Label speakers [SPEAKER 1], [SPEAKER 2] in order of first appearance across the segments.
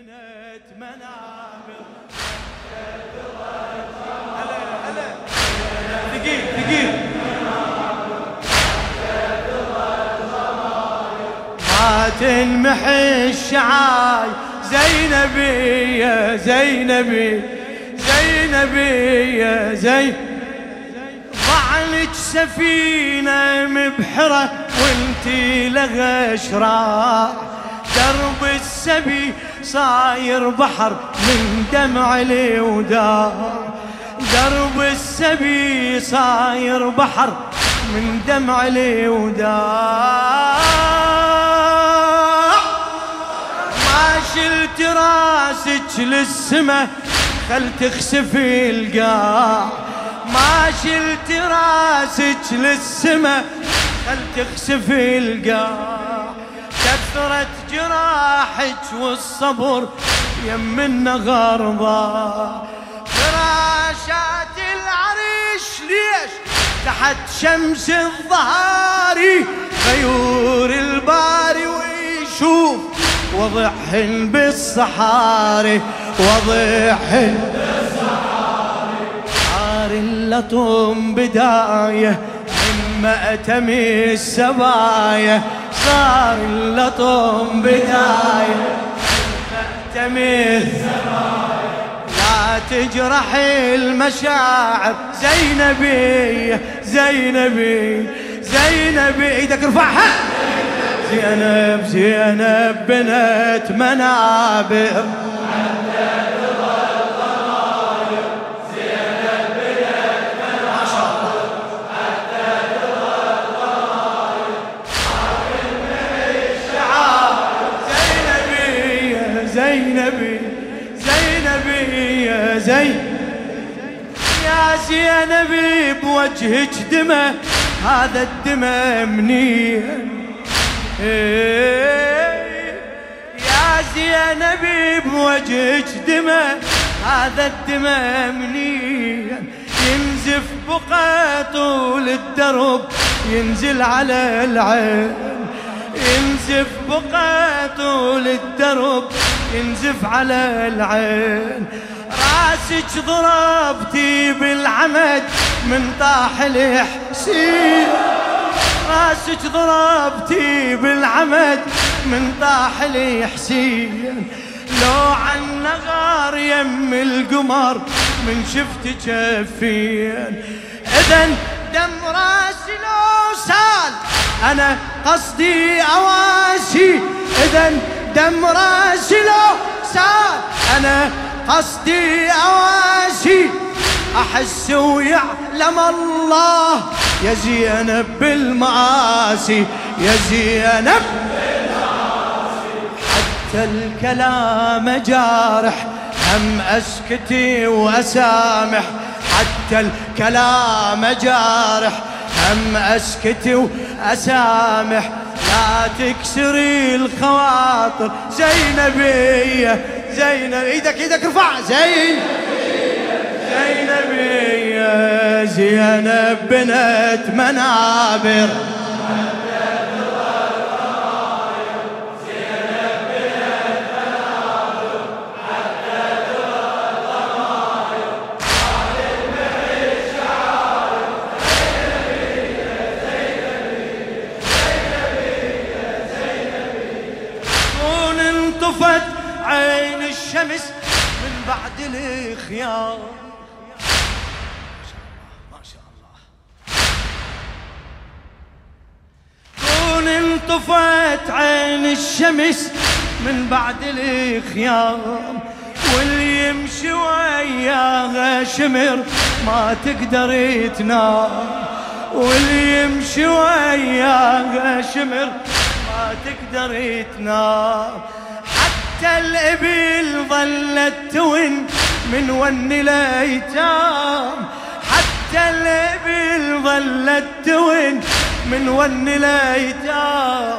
[SPEAKER 1] بنت منابر. هلا هلا ثقيل ثقيل ما الشعاي. زينبي يا زينبي زينبي يا زين ضعنك سفينة مبحرة وانتي لها شراع درب السبي صاير بحر من دمع الوداع. درب السبي صاير بحر من دمع الوداع. ما شلت راسك للسما خل تخسفي القاع. ما شلت راسك للسما خل تخسفي القاع. كثرت جراحك والصبر يم النغر ضاع فراشات العريش ليش تحت شمس الظهاري غيور الباري ويشوف وضحن بالصحاري وضحن بالصحاري عار اللطم بداية من مأتمي السبايا صار اللطم بداية مأتمي السبايا لا تجرح المشاعر زينبي زينبي زينبي إيدك ارفعها زينب زينب بنت منابر. يا زينبي بوجهك دمى هذا الدمى منين إيه، يا زينبي بوجهك دمى هذا الدمى منين ينزف بقى طول الدرب ينزل على العين. ينزف بقى طول الدرب ينزف على العين. راسك ضربتي بالعمد من طاح الحسين. راسك ضربتي بالعمد من طاح الحسين. لو عن نغار يم القمر من شفت جفين. اذا دم راسي لو سال أنا قصدي أواسي. اذا دم راسي لو سال أنا قصدي اواسي أحس ويعلم الله. يا زينب بالمعاصي يا زينب حتى الكلام جارح هم أسكتي وأسامح. حتى الكلام جارح هم أسكتي وأسامح. لا تكسري الخواطر. زينبي زينب إيدك إيدك ارفع زين. زينبي يا زينب بنت منابر. الخيار. ما شاء الله عين الشمس من بعد الخيام واللي يمشي وياها شمر ما تقدر تنام. واللي يمشي وياها شمر ما تقدر تنام. حتى الإبل ظلت تون من ون الايتام حتى الإبل ظلت تون. من ون الايتام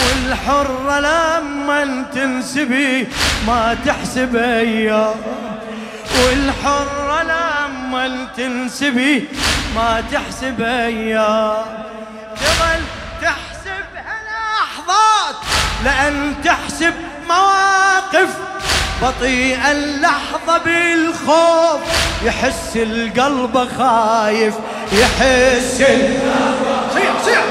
[SPEAKER 1] والحرة لما تنسبي ما تحسب أيام. والحرة لما تنسبي ما تحسب أيام. تظل تحسبها لحظات لأن تحسب مواقف بطيء اللحظة بالخوف يحس القلب خايف يحس صيح صيح.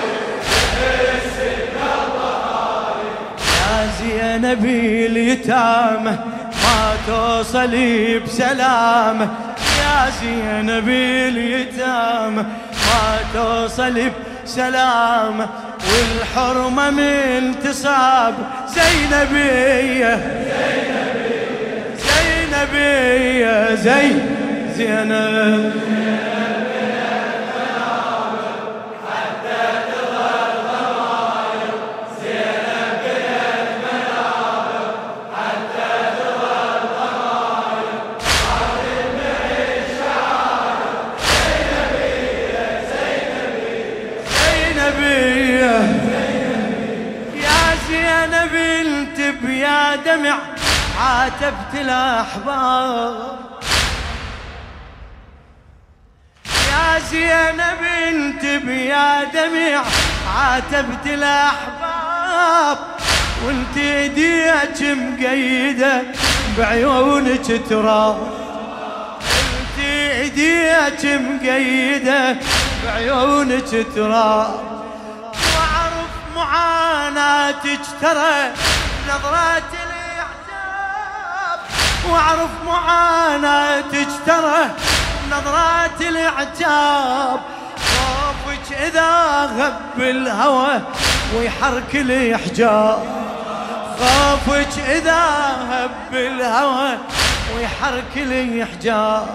[SPEAKER 1] يا زينبي اليتامى ما توصلي بسلامة يا زينبي اليتامى ما توصلي بسلامة والحرمة من تصاب زينبية. زينبية زي زينب. يا دمع. عاتبت الأحباب يا زينب انت بيا دمع عاتبت الأحباب وانت ايديك مقيدة بعيونك تراب. انت ايديك مقيدة بعيونك تراب. واعرف معاناتك ترى نظرات الاعجاب واعرف معاناتك ترى نظرات الإعجاب. خوفك إذا غب الهوى ويحرك الحجاب خوفك إذا هب الهوى ويحرك الحجاب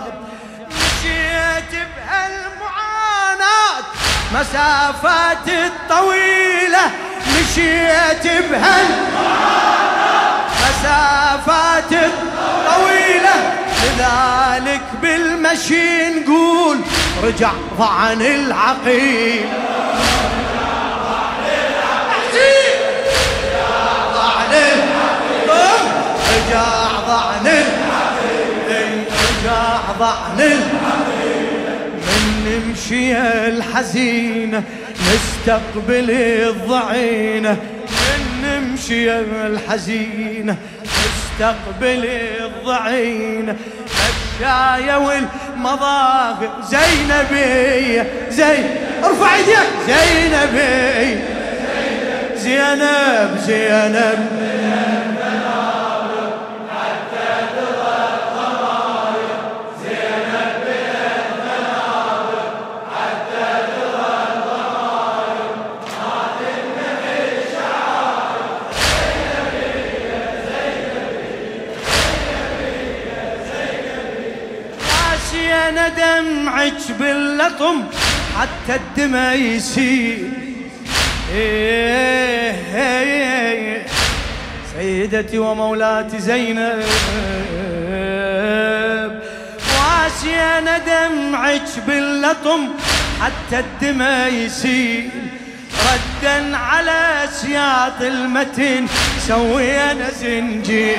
[SPEAKER 1] مشيت بهالمعاناة مسافات الطويلة. مشيت بهالمسافات الطويلة. لذلك بالمشي نقول رجع ضعن العقيل. رجع ضعن رجع ضعن من نمشي الحزينة نستقبل الضعينة من نمشي الحزينة نستقبل الضعينة الشاية والمظاهر زينبية زي ارفع ايديك. زينبي زينب زينب أنا دمعك باللطم حتى الدمى يسيل إيه إيه سيدتي ومولاتي زينب واسي أنا دمعك باللطم حتى الدمى يسيل ردا على سياط المتن سوينا زنجير.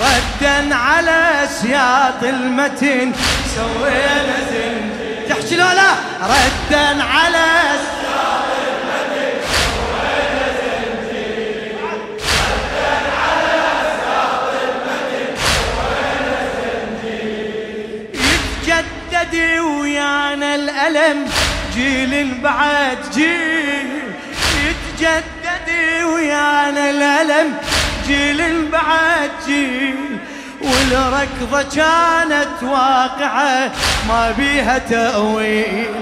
[SPEAKER 1] ردا على سياط المتن سوينا زنجير تحكي لا لا. ردا على ويانا الألم جيل بعد جيل. يتجدد ويانا الألم جيل بعد جيل. والركضة كانت واقعة ما بيها تأويل.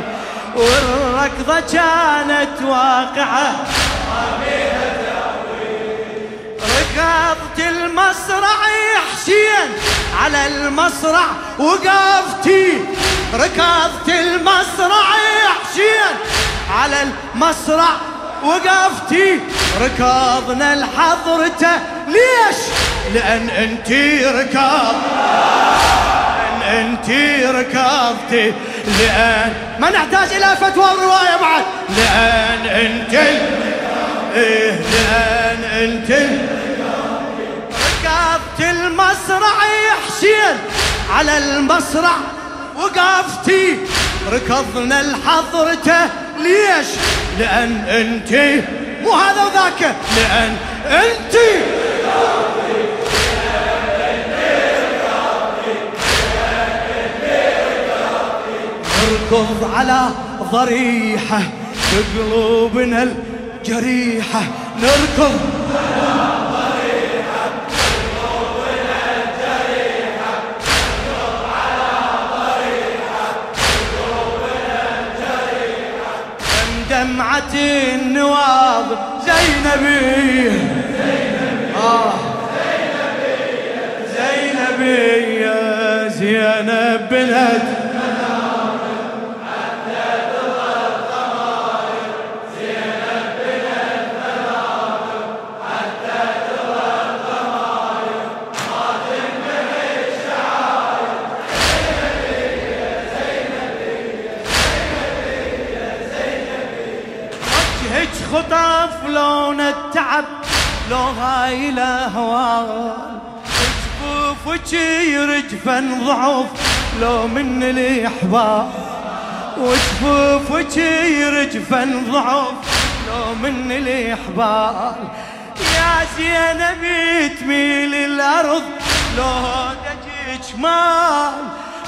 [SPEAKER 1] والركضة كانت واقعة ما بيها تأويل. ركضت المصرع حسين على المصرع وقفتي. ركضت المصرع حسين على المصرع وقفتي ركضنا لحضرته ليش؟ لأن انتي ركض. لأن انتي ركضتي. لأن ما نحتاج إلى فتوى ورواية بعد. لأن انتي إيه لأن انتي ركضت المصرع يا حسين على المصرع. وقفتي ركضنا لحضرته ليش؟ لأن أنت مو هذا وذاك. لأن أنت تركض على ضريحة بقلوبنا الجريحة. نركض على دمعة النواظر زينبي. آه. زينبي يا زينب لو هاي الاهوال جفوفك يرجفن ضعف لو من الاحباب وجفوفك يرجفن ضعف لو من الاحبال يا زينب تميل الأرض. لو دجك مال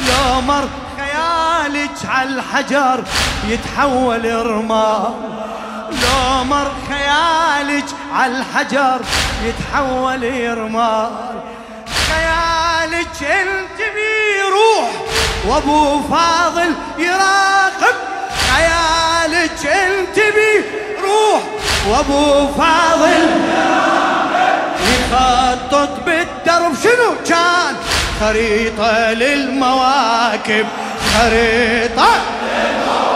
[SPEAKER 1] لو مر خيالك على الحجر. يتحول رمال لو مر خيالك على الحجر يتحول رمال خيالك انت بيروح وابو فاضل يراقب. خيالك انت بيروح وابو فاضل يخطط بالدرب. شنو كان؟ خريطة للمواكب. خريطة ما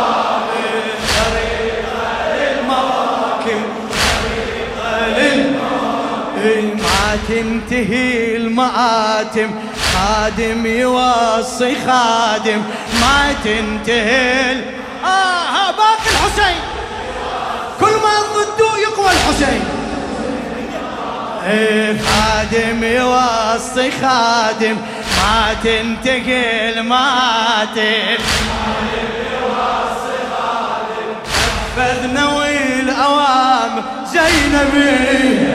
[SPEAKER 1] تنتهي المآتم خادم يوصي خادم ما تنتهي آه ها باقي الحسين. كل ما ضده يقوى الحسين. إيه خادم يوصي خادم ما تنتهي المآتم. نفذنا والأوامر زينبي.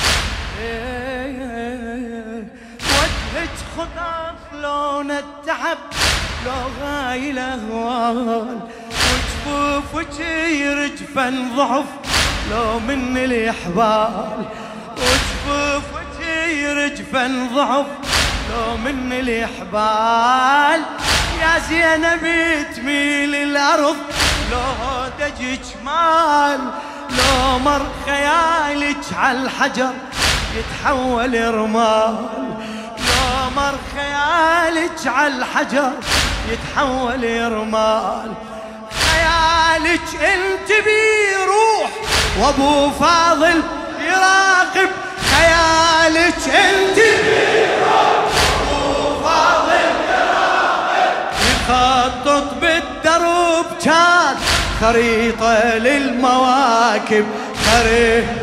[SPEAKER 1] خطف لون التعب لو غاي الاهوال وجفوفك يرجفن ضعف لو من الاحبال وجفوفك يرجفن ضعف لو من الاحبال يا زينب تميل الأرض لو دجك مال. لو مر خيالك على الحجر يتحول رمال. لو مر خيالك على الحجر يتحول رمال خيالك انت بيروح وابو فاضل يراقب. خيالك انت بيروح وابو فاضل يراقب يخطط بالدرب كان خريطة للمواكب. خريطة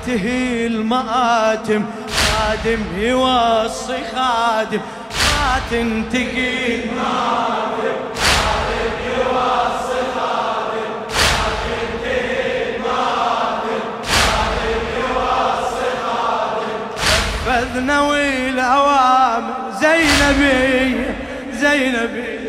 [SPEAKER 1] ما تنتهي المآتم خادم يوصي خادم. ما تنتهي المآتم خادم يوصي خادم. ما تنتهي المآتم خادم. يوصي خادم والأوامر زينبي زينبي.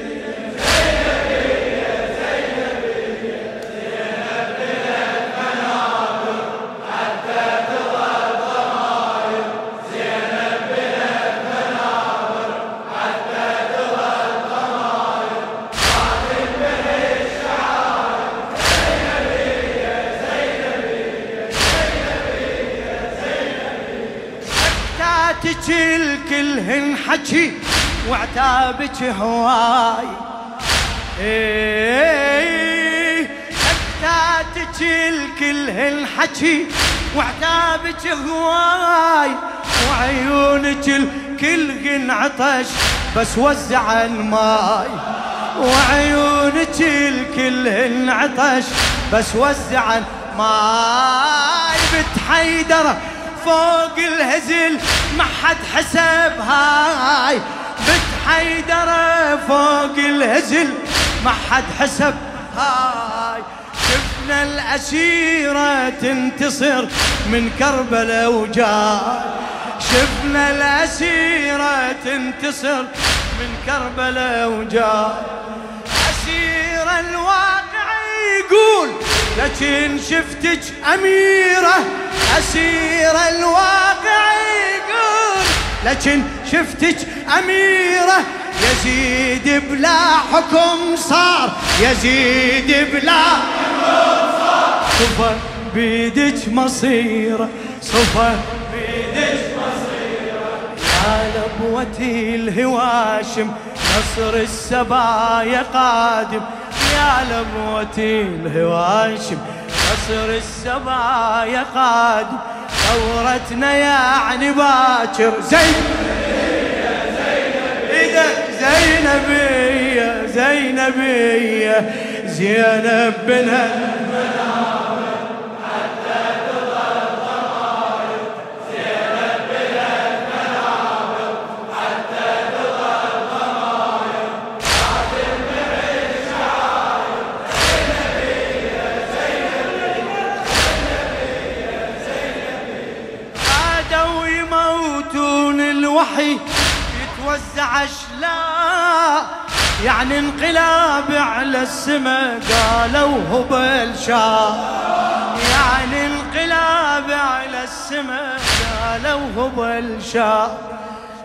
[SPEAKER 1] حكي وعتابك هواي. إيه سكتاتك الكل هالحكي وعتابك هواي. وعيونك الكل عطش بس وزع الماي. وعيونك الكل عطش بس وزع الماي. بنت حيدر فوق الهزل ما حد حسب هاي. بنت حيدر فوق الهزل ما حد حسب هاي. شفنا الأسيرة تنتصر من كربلاء وجاي. شفنا الأسيرة تنتصر من كربلاء وجاي. أسير الواقع يقول لكن شفتك أميرة أسير الواقع يقول لكن شفتك أميرة يزيد بلا حكم صار يزيد بلا حكم صار. صفى بيدك مصيرة صفى بيدك مصيرة. يا لبوتي الهواشم نصر السبايا قادم. يا لبوتي الهواشم. نصر السبايا قادم ثورتنا يعني باكر. زين زينبية زينبية زينب بنها. الوحي يتوزع أشلاء يعني انقلاب على السماء قالوا هبل شاء يعني انقلاب على السماء قالوا هبل شاء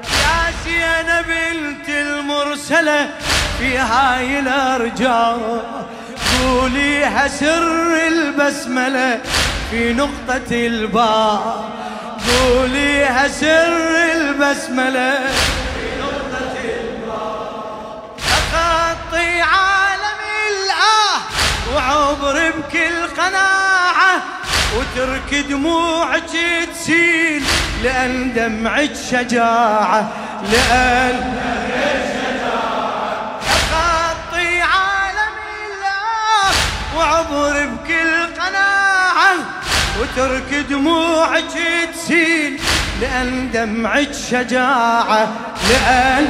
[SPEAKER 1] يا زينب بنت المرسلة في هاي الأرجاء قوليها سر البسملة في نقطة الباء. قوليها سر البسملة. تخطي عالم وعبر بكل قناعة وترك دموعك تسيل لأن دمعك شجاعة لأن تخطي عالم الله وعبر بكل وترك دموعك تسيل لأن دمعك شجاعة لأن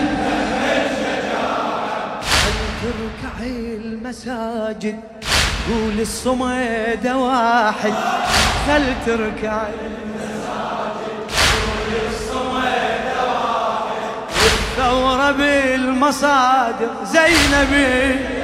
[SPEAKER 1] دمعك شجاعة المساجد قول الصميد واحد. خل تركعي الثورة بالمصادر. زينبي.